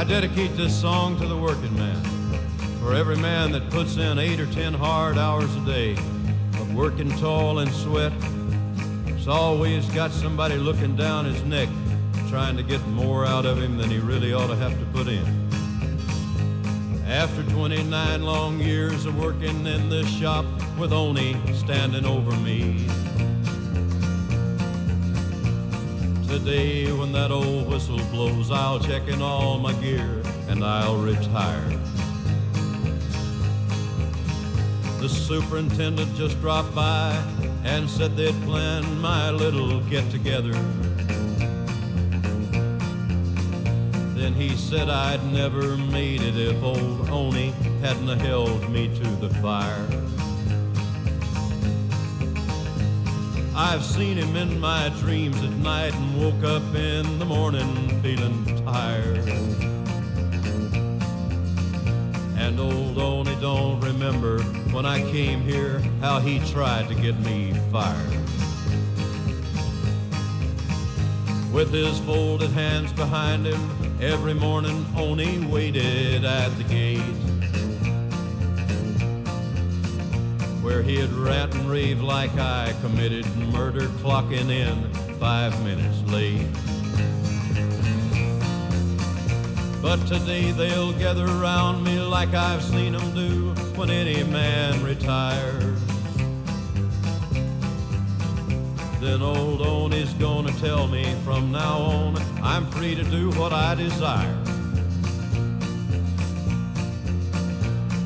I dedicate this song to the working man. For every man that puts in eight or ten hard hours a day of working tall and sweat, it's always got somebody looking down his neck, trying to get more out of him than he really ought to have to put in. After 29 long years of working in this shop with Oney standing over me, Today, when that old whistle blows, I'll check in all my gear and I'll retire. The superintendent just dropped by and said they'd planned my little get together. Then he said I'd never made it if old Oney hadn't held me to the fire. I've seen him in my dreams at night and woke up in the morning feeling tired. And old Oney don't remember when I came here how he tried to get me fired. With his folded hands behind him, every morning Oney waited at the gate. Where he'd rant and rave like I committed murder, clocking in five minutes late. But today they'll gather around me like I've seen them do when any man retires. Then old Oney's gonna tell me from now on I'm free to do what I desire.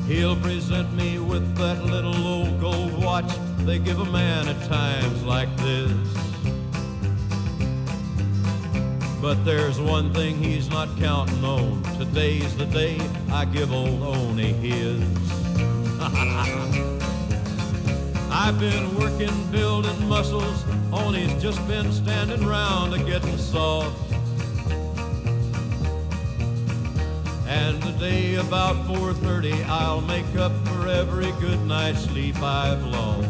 He'll present me with that little old gold watch they give a man at times like this. But there's one thing he's not counting on. Today's the day I give old Oney his. I've been working, building muscles. Oney's just been standing round getting soft. And today about 4.30 I'll make up for every good night's sleep I've lost.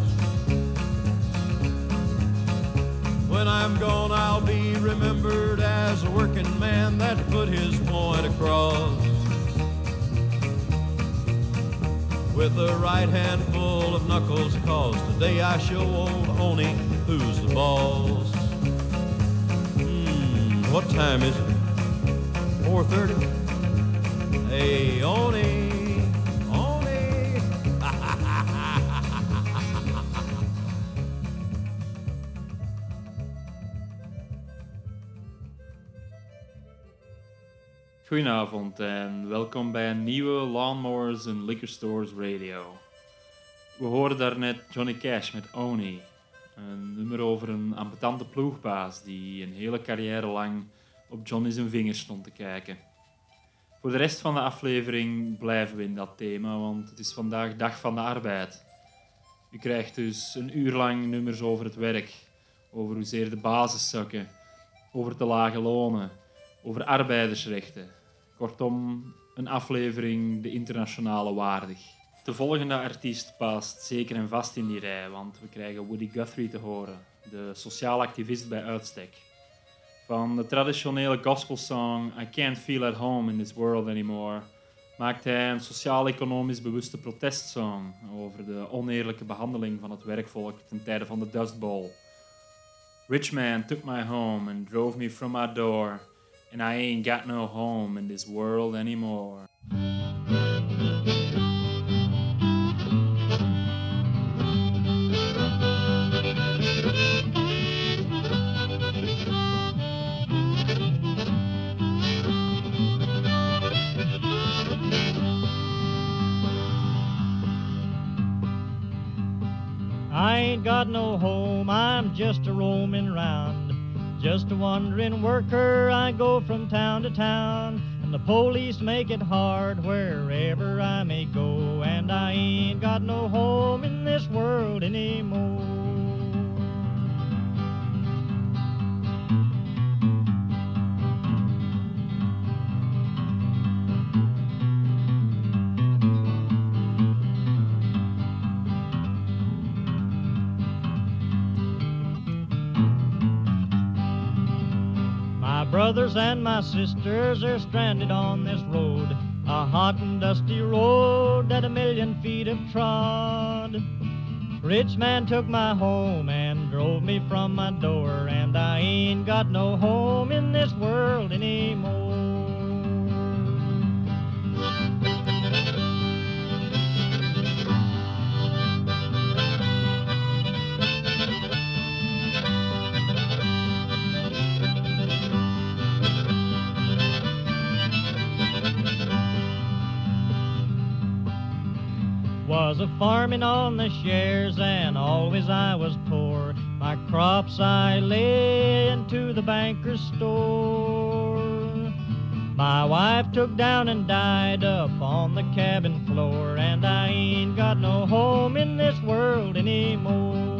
When I'm gone I'll be remembered as a working man that put his point across. With a right hand full of knuckles cause today I show old Oney who's the boss. Hmm, what time is it? 4.30? Hey, Oni. Goedenavond en welkom bij een nieuwe Lawnmowers and Liquor Stores Radio. We hoorden daarnet Johnny Cash met Oni. Een nummer over een ambetante ploegbaas die een hele carrière lang op Johnny zijn vingers stond te kijken. Voor de rest van de aflevering blijven we in dat thema, want het is vandaag Dag van de Arbeid. U krijgt dus een uur lang nummers over het werk, over hoezeer de basis zakken, over te lage lonen, over arbeidersrechten. Kortom, een aflevering de internationale waardig. De volgende artiest past zeker en vast in die rij, want we krijgen Woody Guthrie te horen, de sociaal activist bij uitstek. Van de traditionele gospelsong I Can't Feel at Home in This World Anymore maakt hij een sociaal-economisch bewuste protestsong over de oneerlijke behandeling van het werkvolk ten tijde van de Dust Bowl. Rich man took my home and drove me from my door, and I ain't got no home in this world anymore. Got no home, I'm just a roaming round. Just a wandering worker, I go from town to town. And the police make it hard wherever I may go. And I ain't got no home in this world anymore. Brothers and my sisters are stranded on this road, a hot and dusty road that a million feet have trod. Rich man took my home and drove me from my door, and I ain't got no home in this world anymore. Was a farming on the shares, and always I was poor. My crops I lay into the banker's store. My wife took down and died up on the cabin floor, and I ain't got no home in this world anymore.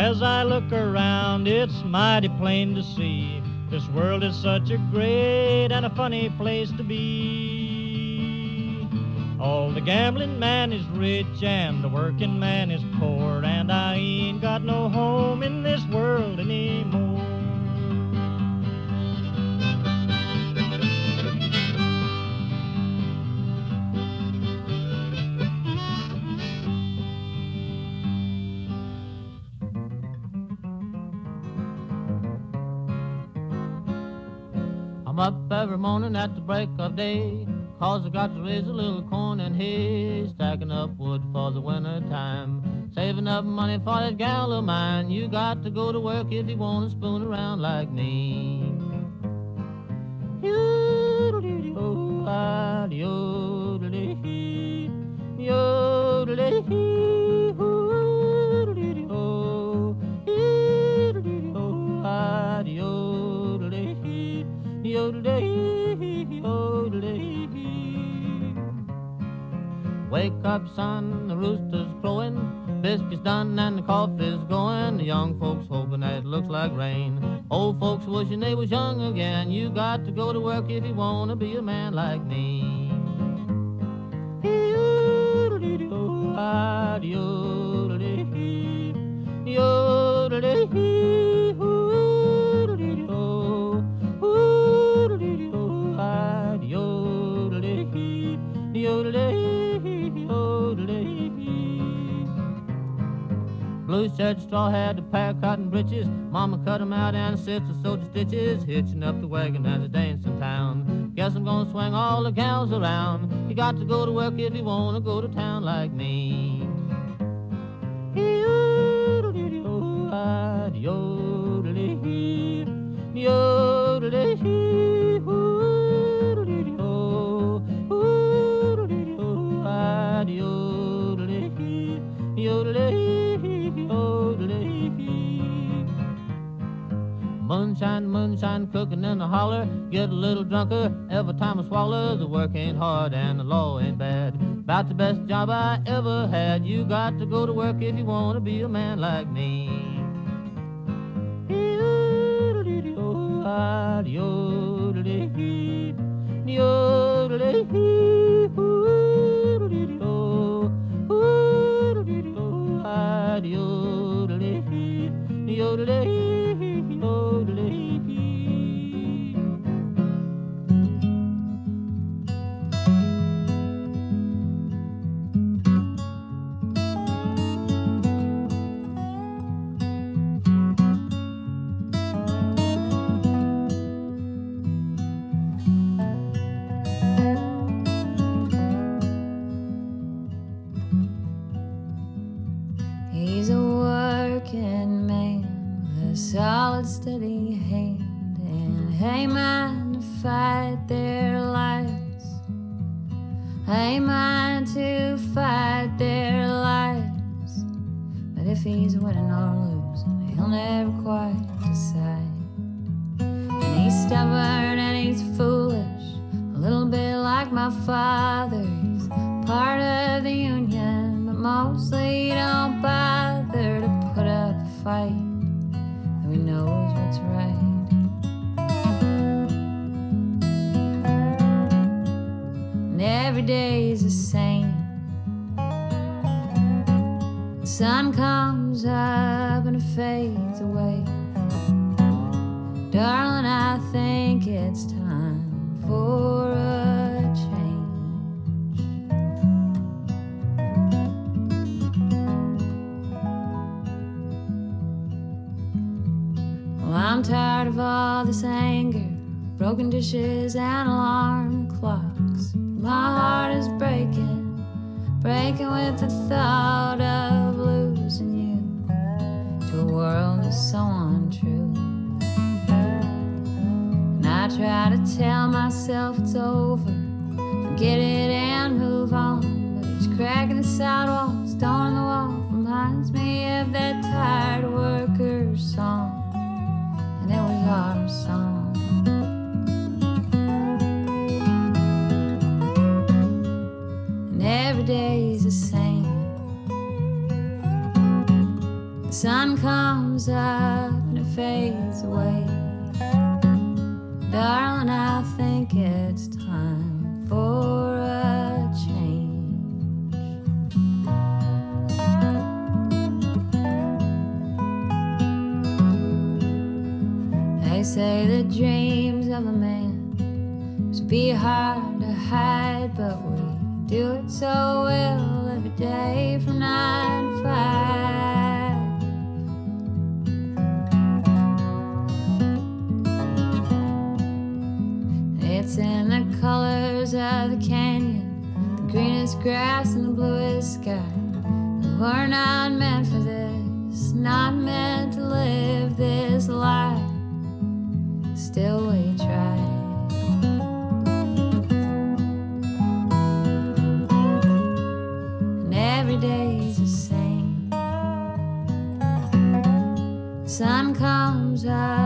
As I look around, it's mighty plain to see. This world is such a great and a funny place to be. All the gambling man is rich and the working man is poor, and I ain't got no home in this world anymore. Morning at the break of day. Cause I got to raise a little corn and hay, stacking up wood for the winter time. Saving up money for that gal of mine. You got to go to work if you want to spoon around like me. Wake up, son, the rooster's crowing. Biscuits done and the coffee's going. The young folks hoping that it looks like rain. Old folks wishing they was young again. You got to go to work if you want to be a man like me. Blue shirt, straw hat, a pair of cotton breeches. Mama cut 'em out and sister sewed the stitches. Hitching up the wagon as a dance in town. Guess I'm gonna swing all the gals around. You got to go to work if you wanna go to town like me. Moonshine, moonshine, cooking in the holler. Get a little drunker every time I swallow. The work ain't hard and the law ain't bad. About the best job I ever had. You got to go to work if you want to be a man like me. steady hand and amen to fight their lies. Amen to fight their lies. But if he's winning or losing, he'll never quite decide. And he's stubborn and he's foolish, a little bit like my father. He's part of the union, but mostly don't bother to put up a fight that's right. And every day is the same. The sun comes up and it fades away. Darling, I think it's time for us. I'm tired of all this anger, broken dishes, and alarm clocks. My heart is breaking, breaking with the thought of losing you to a world that's so untrue. And I try to tell myself it's over, forget it, and move on. But each crack in the sidewalk. Our song. And every day's the same. The sun comes up and it fades away. be hard to hide, but we do it so well every day from nine to five. It's in the colors of the canyon, the greenest grass and the bluest sky. We're not meant for this, not meant. Yeah.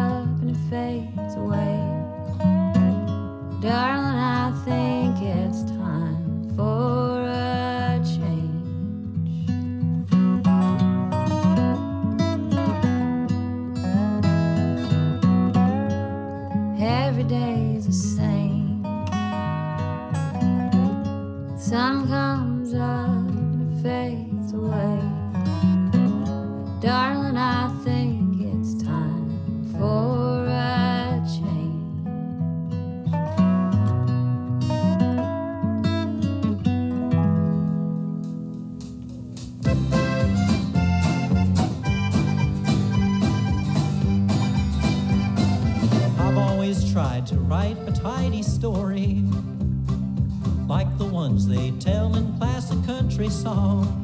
Oh.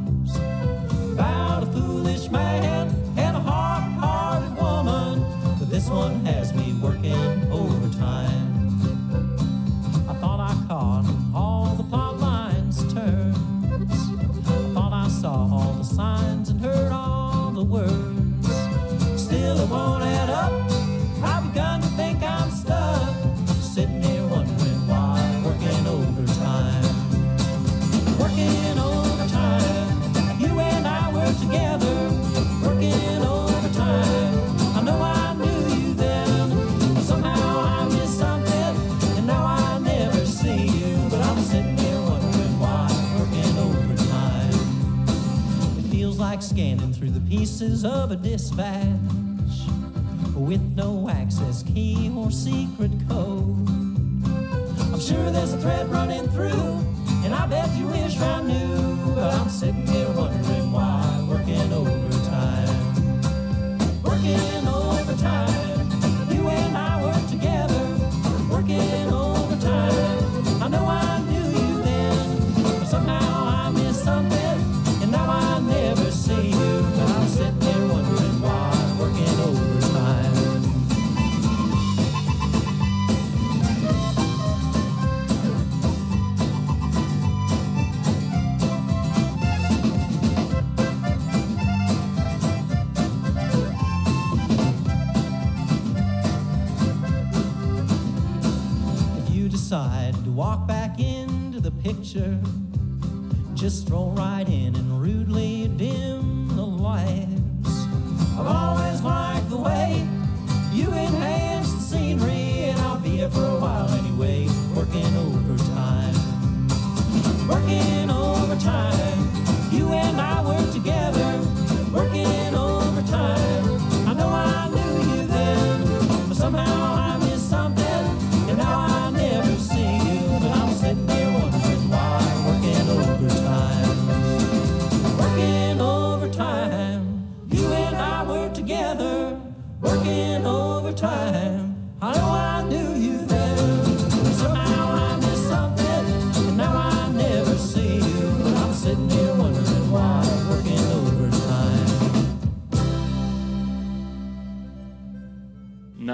satisfied.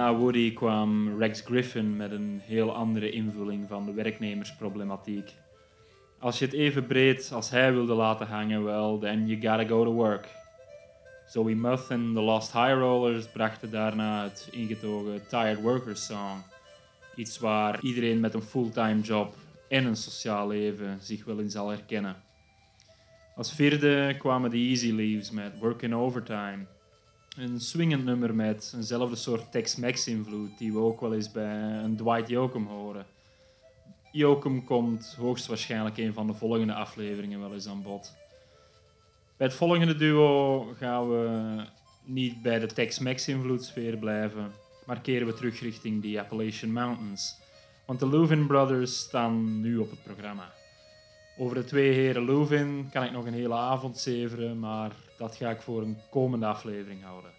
Na Woody kwam Rex Griffin met een heel andere invulling van de werknemersproblematiek. Als je het even breed als hij wilde laten hangen, wel, then you gotta go to work. Zoe Muth en The Lost High Rollers brachten daarna het ingetogen Tired Workers Song. Iets waar iedereen met een fulltime job en een sociaal leven zich wel in zal herkennen. Als vierde kwamen de Easy Leaves met Working Overtime. Een swingend nummer met eenzelfde soort Tex-Mex invloed die we ook wel eens bij een Dwight Yoakam horen. Yoakam komt hoogstwaarschijnlijk een van de volgende afleveringen wel eens aan bod. Bij het volgende duo gaan we niet bij de Tex-Mex invloedssfeer blijven, maar keren we terug richting de Appalachian Mountains. Want de Louvin Brothers staan nu op het programma. Over de twee heren Louvin kan ik nog een hele avond zeveren, maar dat ga ik voor een komende aflevering houden.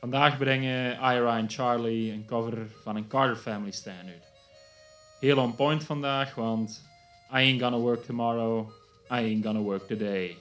Vandaag brengen Ira en Charlie een cover van een Carter Family standard. Heel on point vandaag, want I ain't gonna work tomorrow, I ain't gonna work today.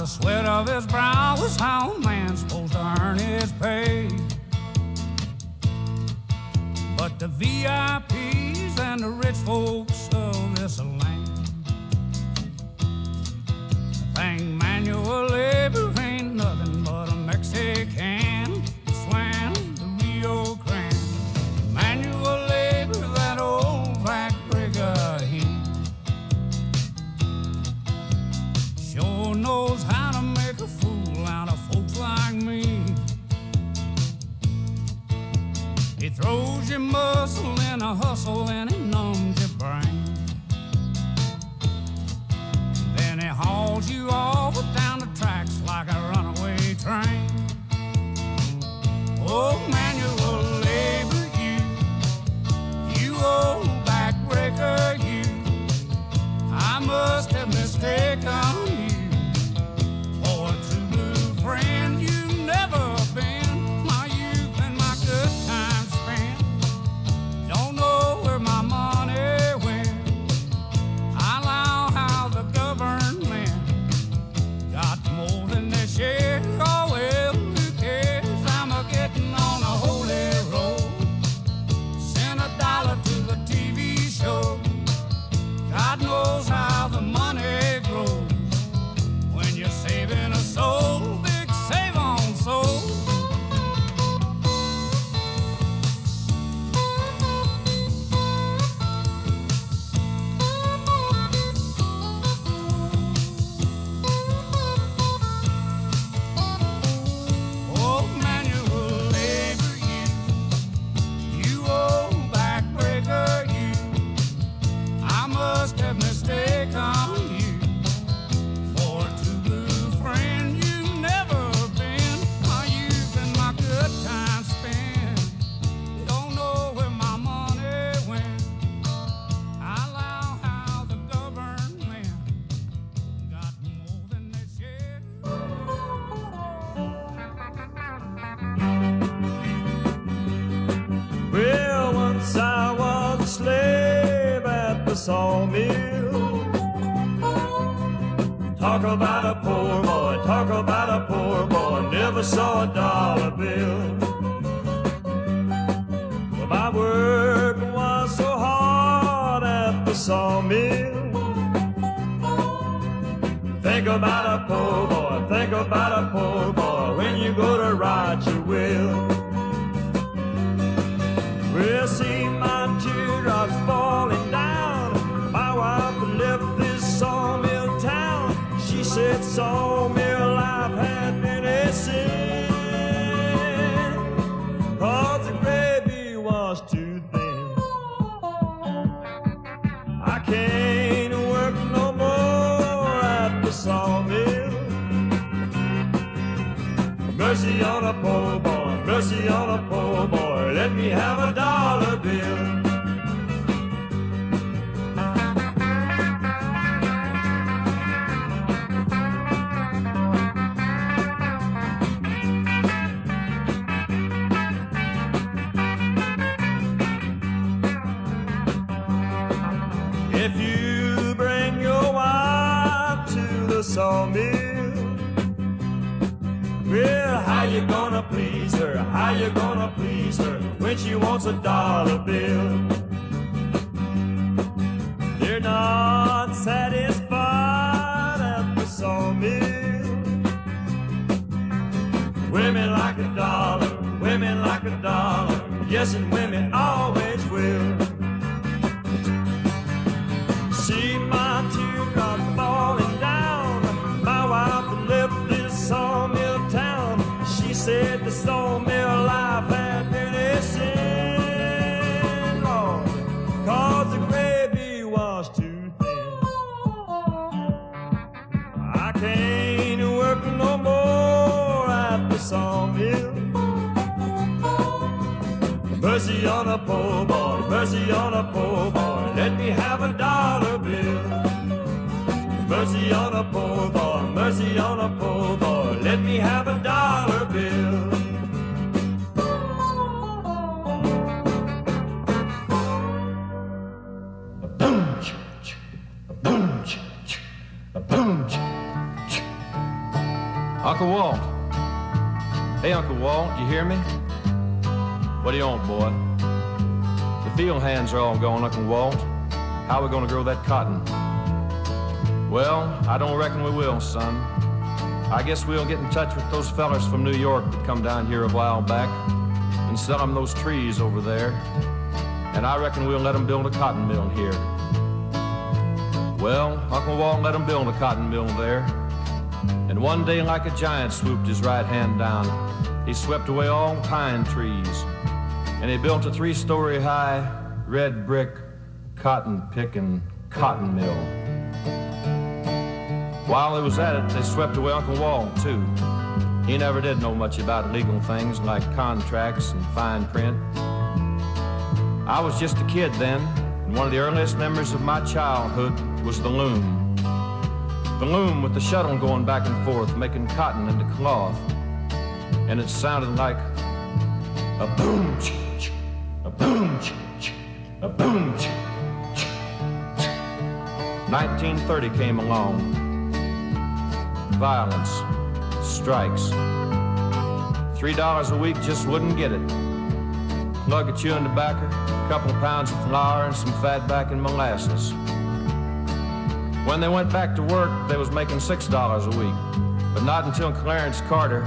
the sweat of his brow is how a man's supposed to earn his pay. But the VIPs and the rich folks of this hustle and reckon we will, son. I guess we'll get in touch with those fellers from New York that come down here a while back and sell them those trees over there. And I reckon we'll let them build a cotton mill here. Well, Uncle Walt let them build a cotton mill there. And one day, like a giant, swooped his right hand down. He swept away all pine trees. And he built a three story high, red brick, cotton picking cotton mill. While he was at it, they swept away Uncle Walt, too. He never did know much about legal things like contracts and fine print. I was just a kid then, and one of the earliest memories of my childhood was the loom. The loom with the shuttle going back and forth, making cotton into cloth. And it sounded like a boom, a boom, a boom. 1930 came along. Violence, strikes. Three dollars a week just wouldn't get it. Plug of chewing tobacco, a couple of pounds of flour, and some fat back in molasses. When they went back to work, they was making six dollars a week, but not until Clarence Carter.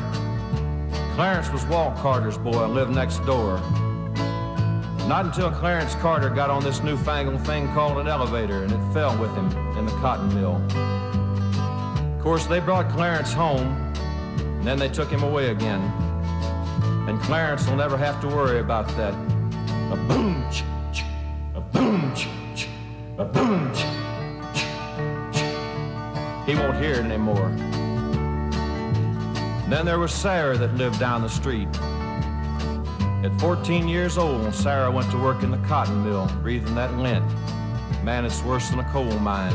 Clarence was Walt Carter's boy and lived next door. Not until Clarence Carter got on this newfangled thing called an elevator, and it fell with him in the cotton mill. Of course, they brought Clarence home, and then they took him away again. And Clarence will never have to worry about that. A boom, ch, ch, a boom, ch, ch, a boom. ch, ch, ch. He won't hear it anymore. Then there was Sarah that lived down the street. At 14 years old, Sarah went to work in the cotton mill, breathing that lint. Man, it's worse than a coal mine.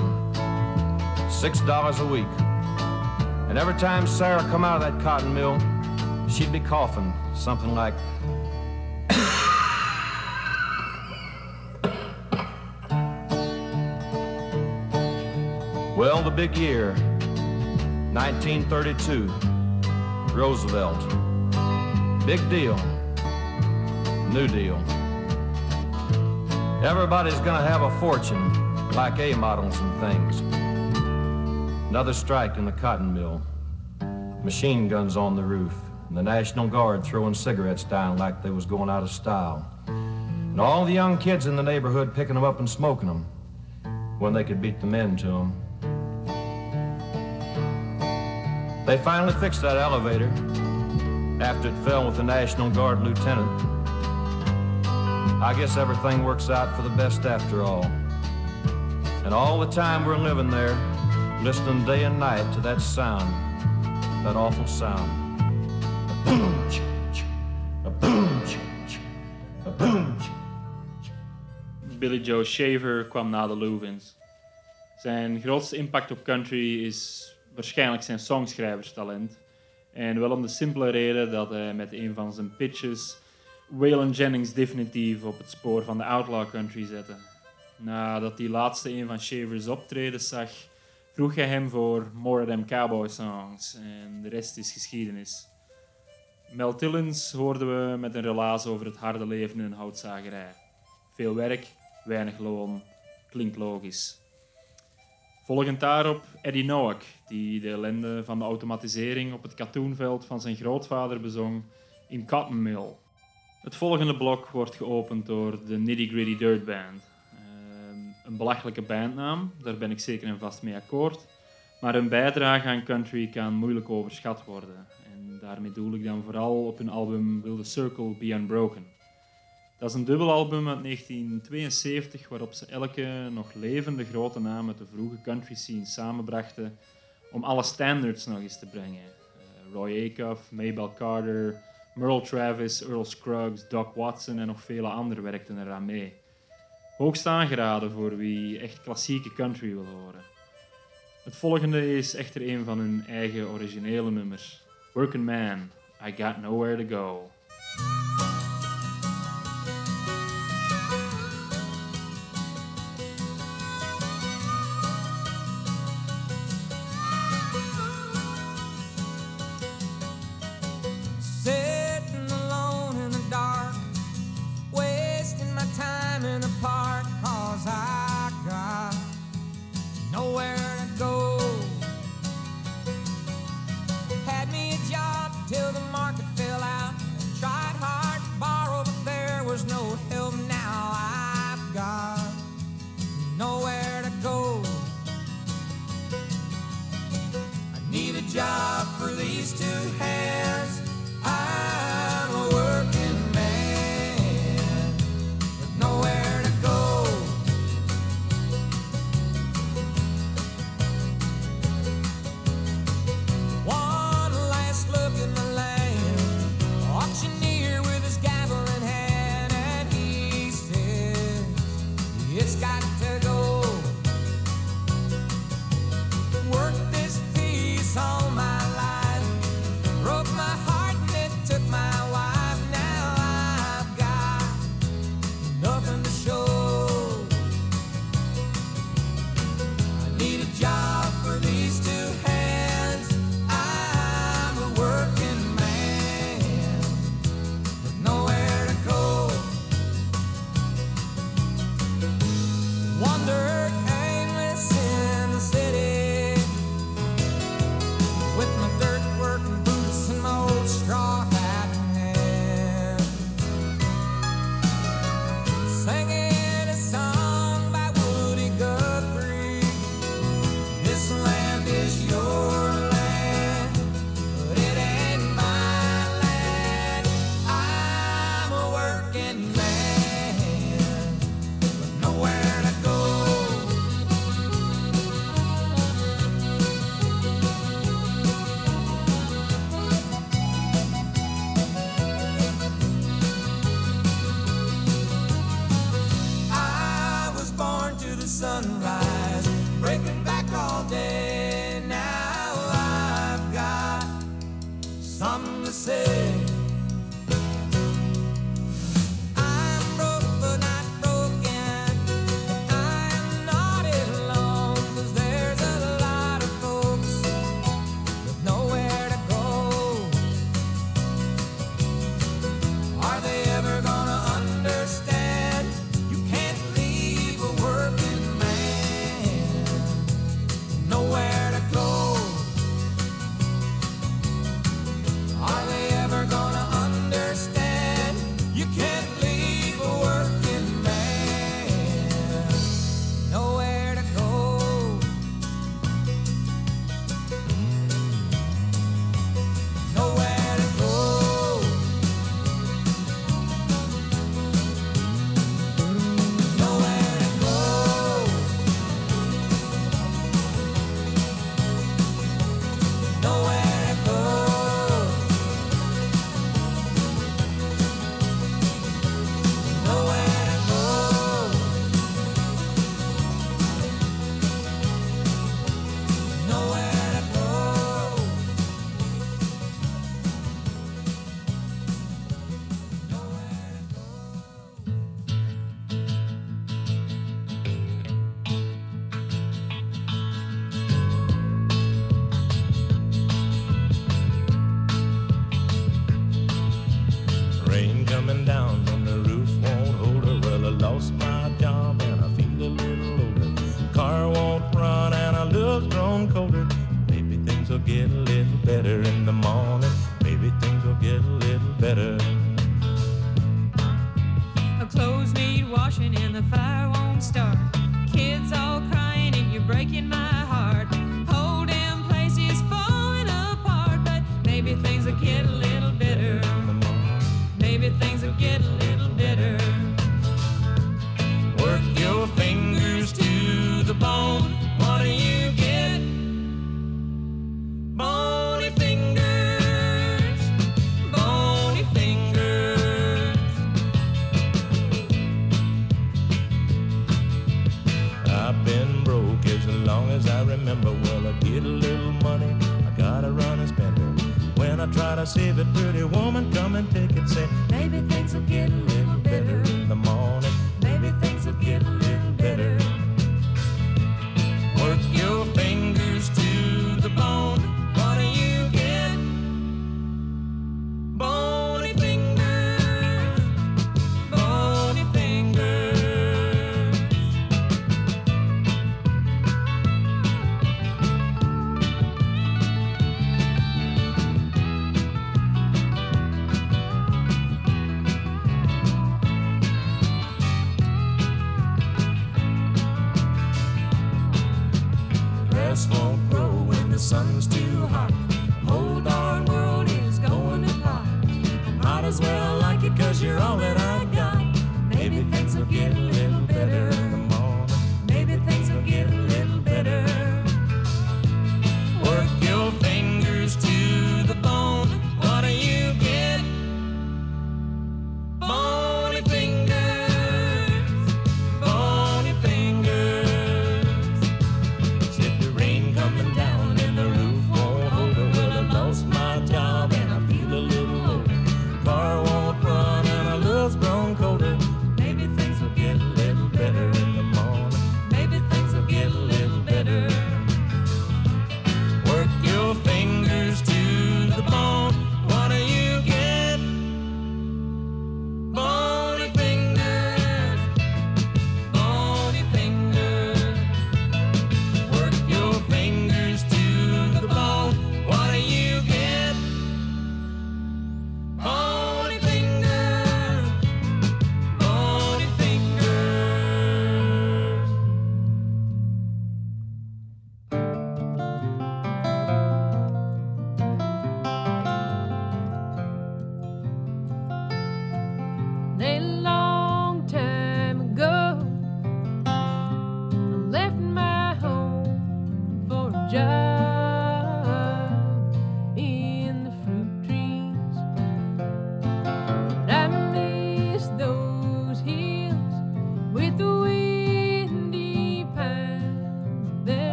Six dollars a week. And every time Sarah come out of that cotton mill, she'd be coughing, something like, Well, the big year, 1932, Roosevelt. Big deal. New Deal. Everybody's gonna have a fortune, like A models and things. Another strike in the cotton mill. Machine guns on the roof, and the National Guard throwing cigarettes down like they was going out of style. And all the young kids in the neighborhood picking them up and smoking them when they could beat the men to them. They finally fixed that elevator after it fell with the National Guard lieutenant. I guess everything works out for the best after all. And all the time we're living there, listening day and night to that sound, that awful sound. A boom, a boom, a boom. Billy Joe Shaver kwam na de Louvins. Zijn grootste impact op country is waarschijnlijk zijn songschrijverstalent. En wel om de simpele reden dat hij met een van zijn pitches Waylon Jennings definitief op het spoor van de outlaw country zette. Nadat die laatste een van Shaver's optredens zag, vroeg hij hem voor More Them Cowboy Songs en de rest is geschiedenis. Mel Tillens hoorden we met een relaas over het harde leven in een houtzagerij. Veel werk, weinig loon, klinkt logisch. Volgend daarop Eddie Noack, die de ellende van de automatisering op het katoenveld van zijn grootvader bezong in Cotton Mill. Het volgende blok wordt geopend door de Nitty Gritty Dirt Band. Een belachelijke bandnaam, daar ben ik zeker en vast mee akkoord. Maar hun bijdrage aan country kan moeilijk overschat worden. En daarmee doel ik dan vooral op hun album Will the Circle Be Unbroken. Dat is een dubbelalbum uit 1972 waarop ze elke nog levende grote naam uit de vroege country scene samenbrachten om alle standards nog eens te brengen. Eh, Roy Acuff, Maybelle Carter, Merle Travis, Earl Scruggs, Doc Watson en nog vele anderen werkten eraan mee. Hoogst aangeraden voor wie echt klassieke country wil horen. Het volgende is echter een van hun eigen originele nummers. Working Man, I Got Nowhere to Go. say. Maybe things will get a little better. Maybe things will get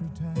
country towns.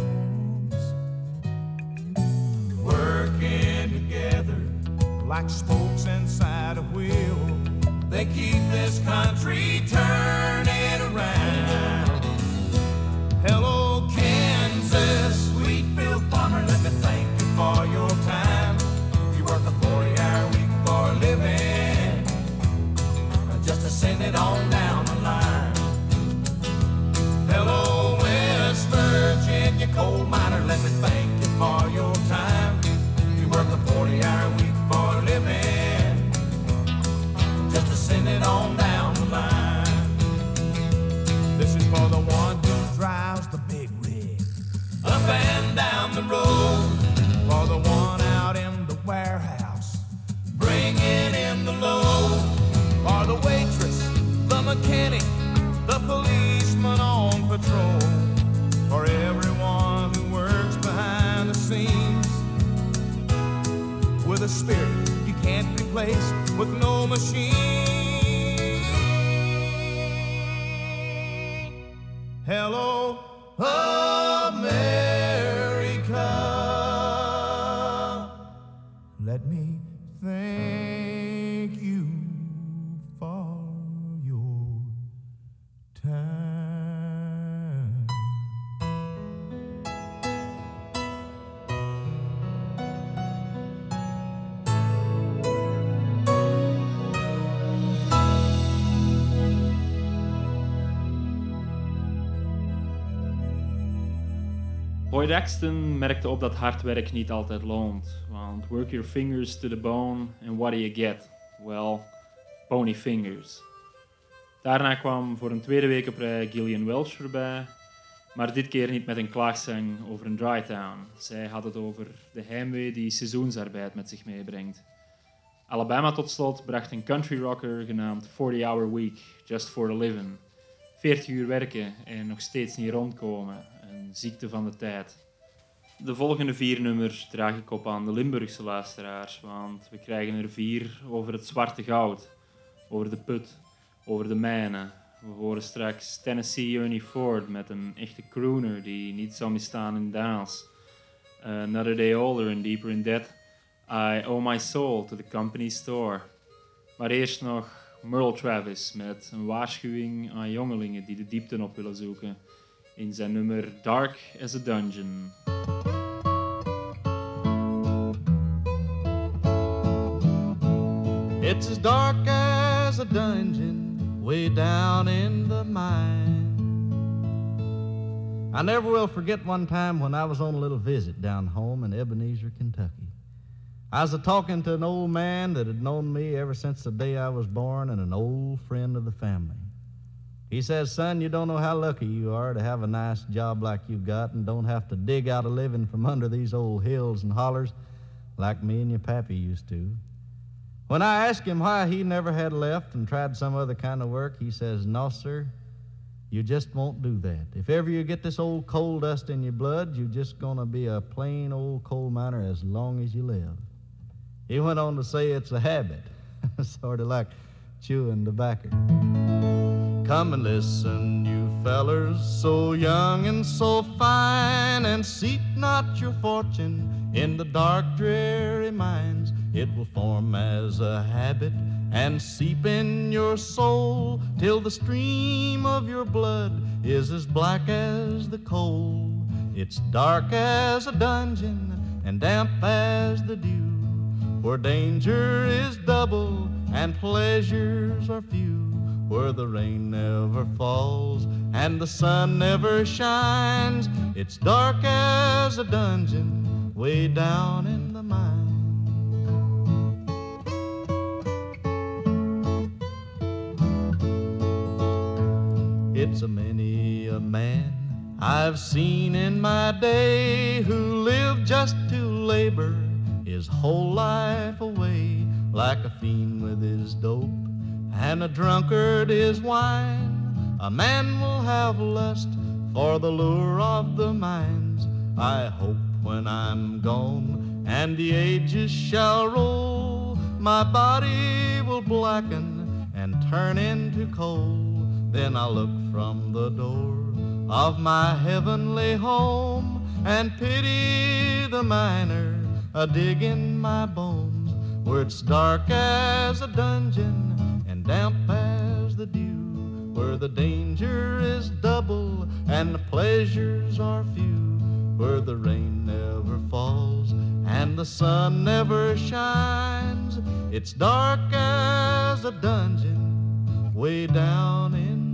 Boyd Axton merkte op dat hard werk niet altijd loont. Want work your fingers to the bone and what do you get? Well, pony fingers. Daarna kwam voor een tweede week op rij Gillian Welch voorbij. Maar dit keer niet met een klaagzang over een dry town. Zij had het over de heimwee die seizoensarbeid met zich meebrengt. Alabama tot slot bracht een country rocker genaamd 40 Hour Week, Just for a Living. 40 uur werken en nog steeds niet rondkomen. Ziekte van de tijd. De volgende vier nummers draag ik op aan de Limburgse luisteraars, want we krijgen er vier over het zwarte goud, over de put, over de mijnen. We horen straks Tennessee Ernie Ford met een echte crooner die niet zou misstaan in dans. Another Day Older and Deeper in Debt. I Owe My Soul to the Company Store. Maar eerst nog Merle Travis met een waarschuwing aan jongelingen die de diepte op willen zoeken in zijn nummer Dark as a Dungeon. It's as dark as a dungeon way down in the mine. I never will forget one time when I was on a little visit down home in Ebenezer, Kentucky. I was a talking to an old man that had known me ever since the day I was born and an old friend of the family. He says, Son, you don't know how lucky you are to have a nice job like you've got and don't have to dig out a living from under these old hills and hollers like me and your pappy used to. When I asked him why he never had left and tried some other kind of work, he says, No, sir, you just won't do that. If ever you get this old coal dust in your blood, you're just going to be a plain old coal miner as long as you live. He went on to say it's a habit, sort of like chewing tobacco. Come and listen, you fellers so young and so fine, and seek not your fortune in the dark, dreary mines. It will form as a habit and seep in your soul till the stream of your blood is as black as the coal. It's dark as a dungeon and damp as the dew, where danger is double and pleasures are few, where the rain never falls and the sun never shines. It's dark as a dungeon way down in the mine. It's a many a man I've seen in my day who lived just to labor his whole life away like a fiend with his dope and a drunkard his wine. A man will have lust for the lure of the mines. I hope when I'm gone and the ages shall roll, my body will blacken and turn into coal. Then I'll look from the door of my heavenly home and pity the miner a digging my bones where it's dark as a dungeon and damp as the dew. Where the danger is double and the pleasures are few. Where the rain never falls and the sun never shines. It's dark as a dungeon way down in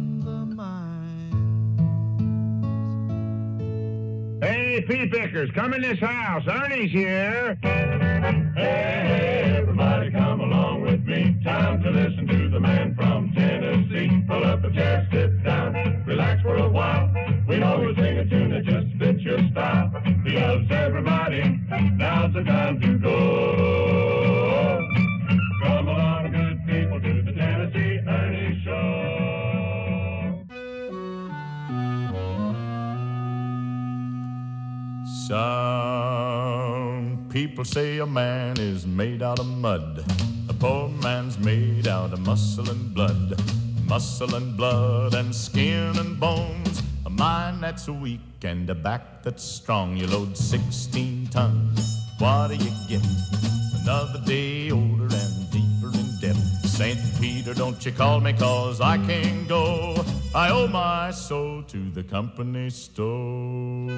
Hey, pea pickers, come in this house. Ernie's here. Hey, everybody come along with me. Time to listen to the man from Tennessee. Pull up a chair, sit down, relax for a while. We he'll sing a tune that just fits your style. He loves everybody. Now's the time to go. Come along, Some people say a man is made out of mud. A poor man's made out of muscle and blood. Muscle and blood and skin and bones. A mind that's weak and a back that's strong. You load 16 tons. What do you get? Another day older St. Peter, don't you call me cause I can't go. I owe my soul to the company store.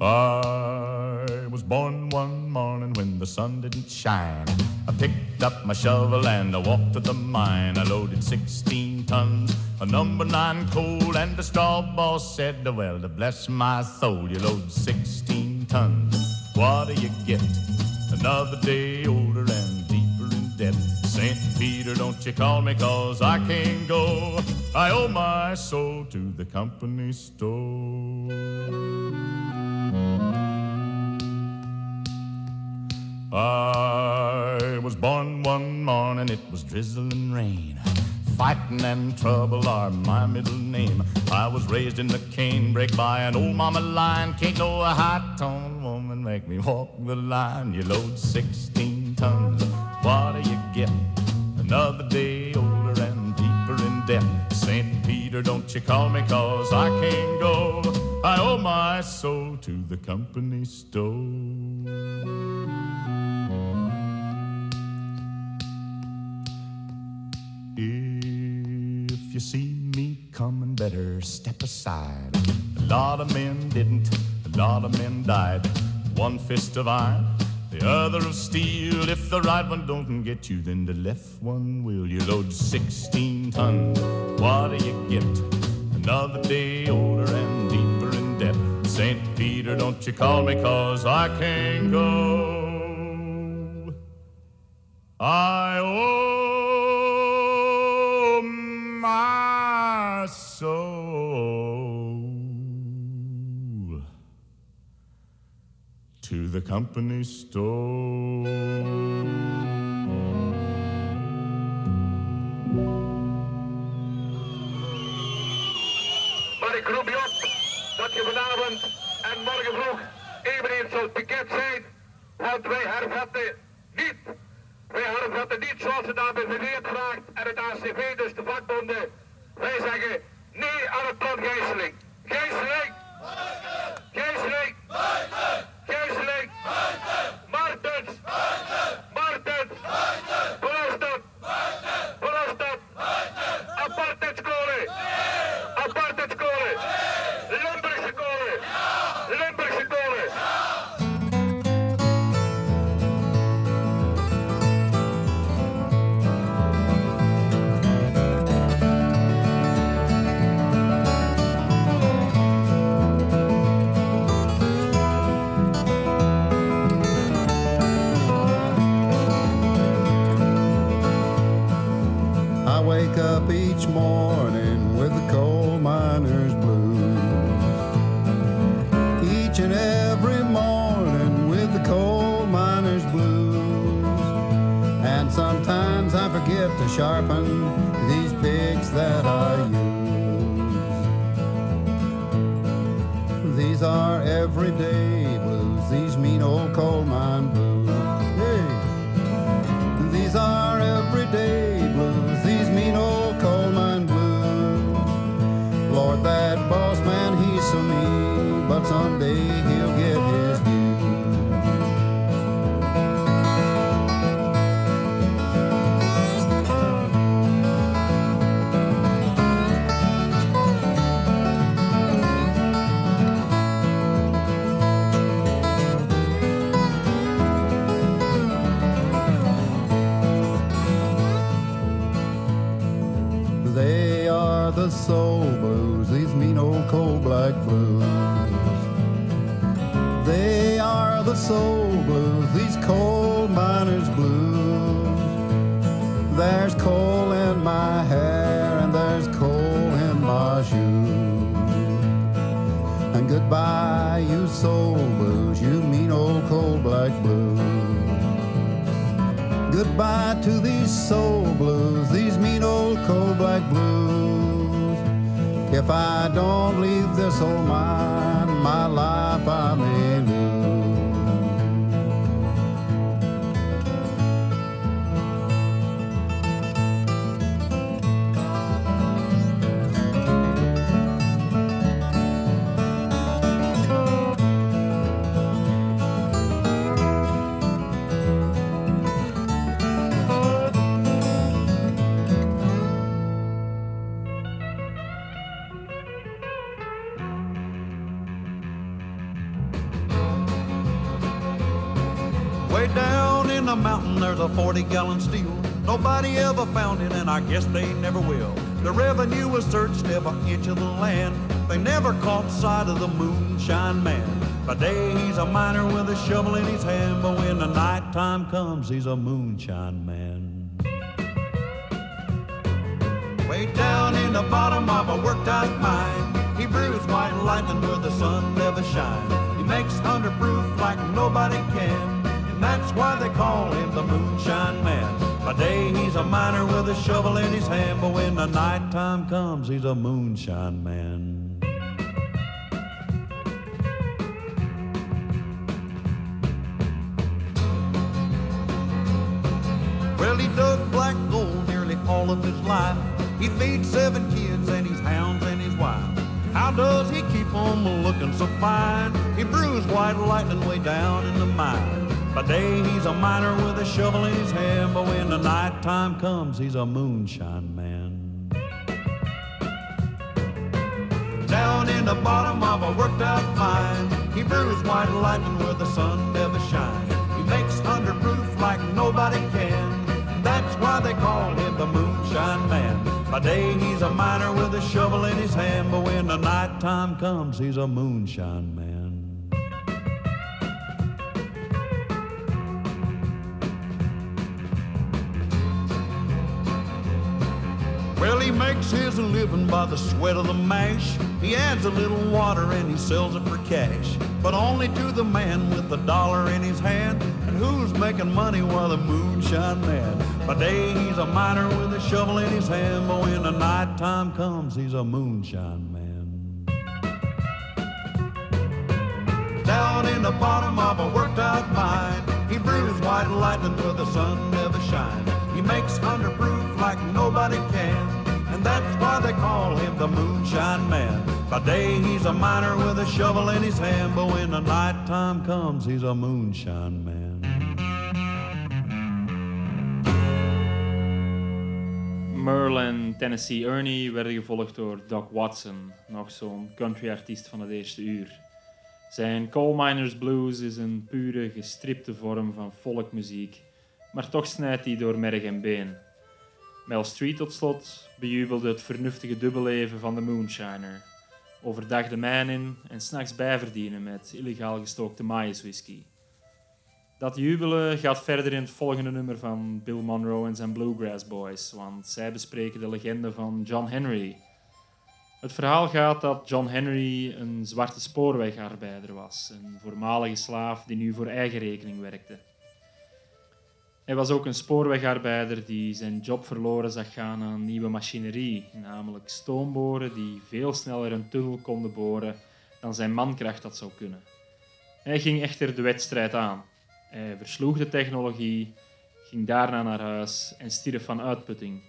I was born one morning when the sun didn't shine. I picked up my shovel and I walked to the mine. I loaded 16 tons of number nine coal, and the straw boss said, Well, to bless my soul, you load 16 tons. What do you get? Another day older and deeper in debt. St. Peter, don't you call me cause I can't go. I owe my soul to the company store. I was born one morning, it was drizzling rain. Fighting and trouble are my middle name. I was raised in the canebrake by an old mama lion. Can't no high tone woman make me walk the line. You load 16 tons, what do you get? Another day older and deeper in debt. St. Peter, don't you call me cause I can't go. I owe my soul to the company store. If you see me coming, better step aside. A lot of men didn't, a lot of men died. One fist of iron, the other of steel. If the right one don't get you, then the left one will. You load 16 tons, what do you get? Another day older and deeper in debt. St. Peter, don't you call me, cause I can't go. I owe my soul to the company store. Ik en morgen vroeg eveneens zoals bekend zijn. Want wij hervatten niet. Wij hervatten niet zoals ze daar bevereerd geraakt en het ACV, dus de vakbonden, wij zeggen nee aan het plan Gijsseling. Gijsseling! Gijsseling! Gijsseling! Martens! Martens! Verhofstadt! Verhofstadt! Apartheidskolen! Goodbye to these soul blues, these mean old cold black blues. If I don't leave this old mine, my life I may there's a 40 gallon steel. Nobody ever found it, and I guess they never will. The revenue was searched every inch of the land. They never caught sight of the moonshine man. By day, he's a miner with a shovel in his hand, but when the night time comes, he's a moonshine man. Way down in the bottom of a worked out mine, he brews white lightning where the sun never shines. He makes hundred proof like nobody can, that's why they call him the moonshine man. By day he's a miner with a shovel in his hand, but when the night time comes, he's a moonshine man. Well, he dug black gold nearly all of his life. He feeds seven kids and his hounds and his wife. How does he keep on looking so fine? He brews white lightning way down in the mine. By day he's a miner with a shovel in his hand, but when the night time comes, he's a moonshine man. Down in the bottom of a worked out mine, he brews white lightning where the sun never shines. He makes under proof like nobody can. That's why they call him the moonshine man. By day he's a miner with a shovel in his hand, but when the night time comes, he's a moonshine man. Well, he makes his living by the sweat of the mash. He adds a little water and he sells it for cash. But only to the man with the dollar in his hand. And who's making money while the moonshine man? By day he's a miner with a shovel in his hand. But when the night time comes, he's a moonshine man. Down in the bottom of a worked out mine, he brews white lightning where the sun never shines. He makes underproof like nobody can. And that's why they call him the Moonshine Man. By day he's a miner with a shovel in his hand, but when the night time comes, he's a moonshine man. Merle en Tennessee Ernie werden gevolgd door Doc Watson, nog zo'n countryartiest van het eerste uur. Zijn Coal Miners Blues is een pure, gestripte vorm van folkmuziek, maar toch snijdt hij door merg en been. Mel Street tot slot bejubelde het vernuftige dubbelleven van de moonshiner. Overdag de mijn in en s'nachts bijverdienen met illegaal gestookte maïswhisky. Dat jubelen gaat verder in het volgende nummer van Bill Monroe en zijn Bluegrass Boys, want zij bespreken de legende van John Henry. Het verhaal gaat dat John Henry een zwarte spoorwegarbeider was, een voormalige slaaf die nu voor eigen rekening werkte. Hij was ook een spoorwegarbeider die zijn job verloren zag gaan aan nieuwe machinerie, namelijk stoomboren die veel sneller een tunnel konden boren dan zijn mankracht dat zou kunnen. Hij ging echter de wedstrijd aan. Hij versloeg de technologie, ging daarna naar huis en stierf van uitputting.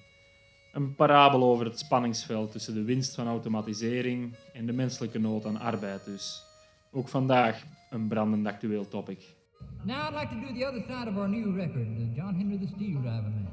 Een parabel over het spanningsveld tussen de winst van automatisering en de menselijke nood aan arbeid dus. Ook vandaag een brandend actueel topic. Now I'd like to do the other side of our new record, uh, John Henry the Steel Driver Man.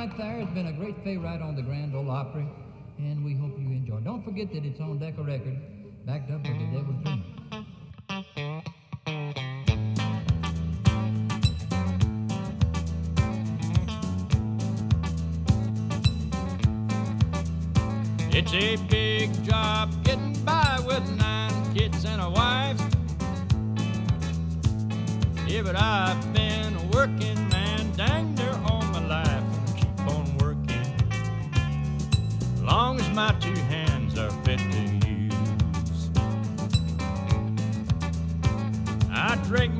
Right there has been a great favorite on the Grand Ole Opry, and we hope you enjoy. Don't forget that it's on Decca Record, backed up with the Devil's Dream. It's a big job getting by with nine kids and a wife. Yeah, but I've been working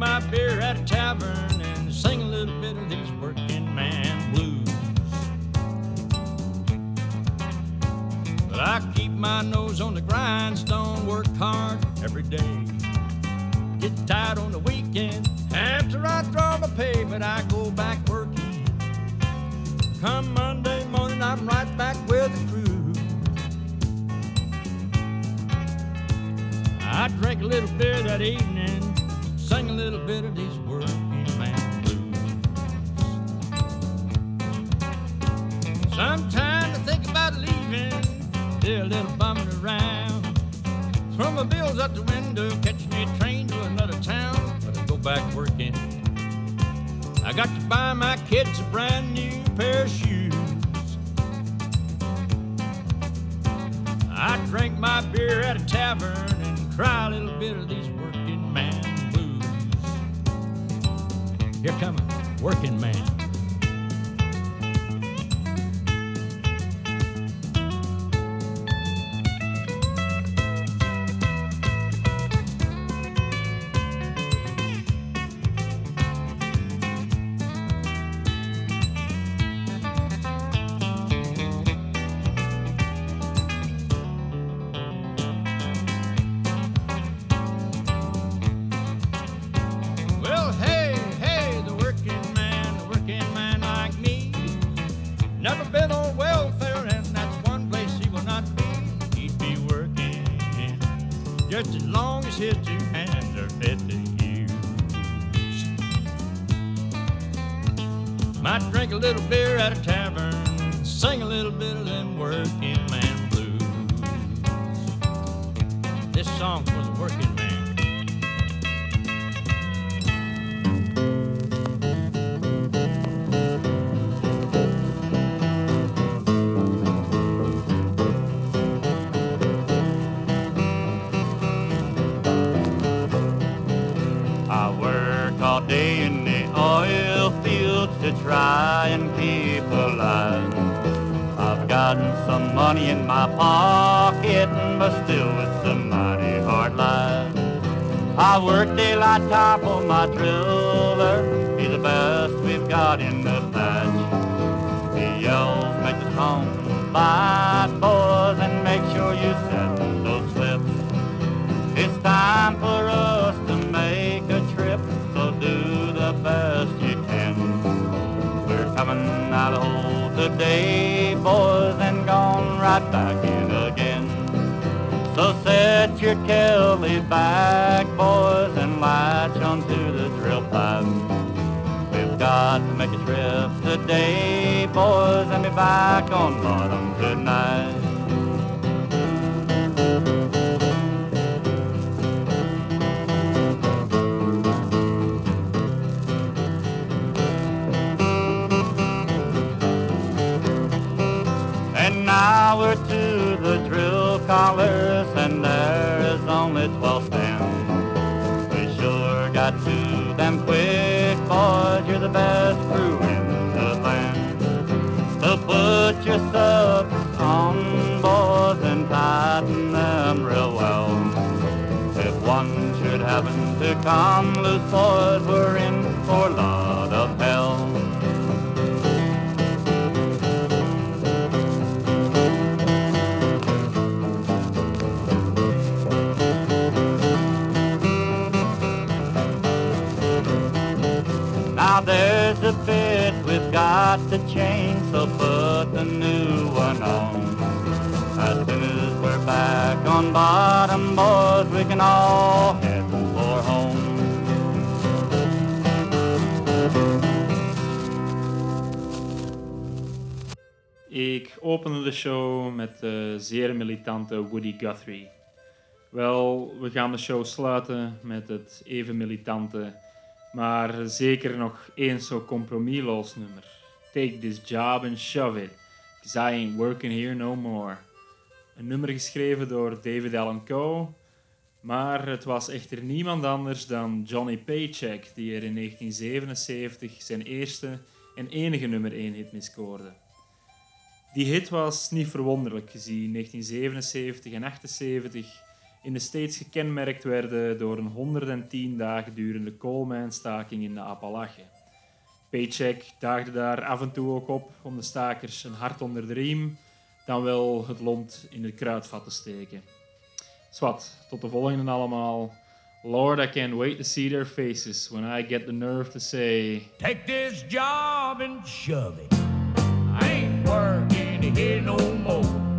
my beer at a tavern and sing a little bit of these working man blues. But I keep my nose on the grindstone, work hard every day. Get tired on the weekend. After I draw my pay, but I go back working. Come Monday morning, I'm right back with the crew. I drank a little beer that evening, Sometimes I think about leaving, still a little bumming around. Throw my bills out the window, catch me a train to another town, but I go back working. I got to buy my kids a brand new pair of shoes. I drink my beer at a tavern and cry a little bit of these working man blues. Here come a working man. Little beer at a tavern, my pocket, but still it's a mighty hard life. I work daylight time for my driller. He's the best we've got in So set your Kelly back, boys, and latch onto the drill pipe. We've got to make a trip today, boys, and be back on bottom tonight. Come loose, boys, we're in for a lot of hell. Now there's a bit we've got to change, so put the new one on. As soon as we're back on bottom, boys, we can all opende de show met de zeer militante Woody Guthrie. Wel, we gaan de show sluiten met het even militante, maar zeker nog eens zo compromisloos nummer. Take this job and shove it, 'cause I ain't working here no more. Een nummer geschreven door David Allen Coe, maar het was echter niemand anders dan Johnny Paycheck die er in 1977 zijn eerste en enige nummer 1 hit mee scoorde. Die hit was niet verwonderlijk gezien 1977 en 78 in de States gekenmerkt werden door een 110 dagen durende coalmijnstaking in de Appalachen. Paycheck daagde daar af en toe ook op om de stakers een hart onder de riem, dan wel het lont in het kruidvat te steken. Zwat, tot de volgende allemaal. Lord, I can't wait to see their faces when I get the nerve to say, Take this job and shove it. I ain't working here no more.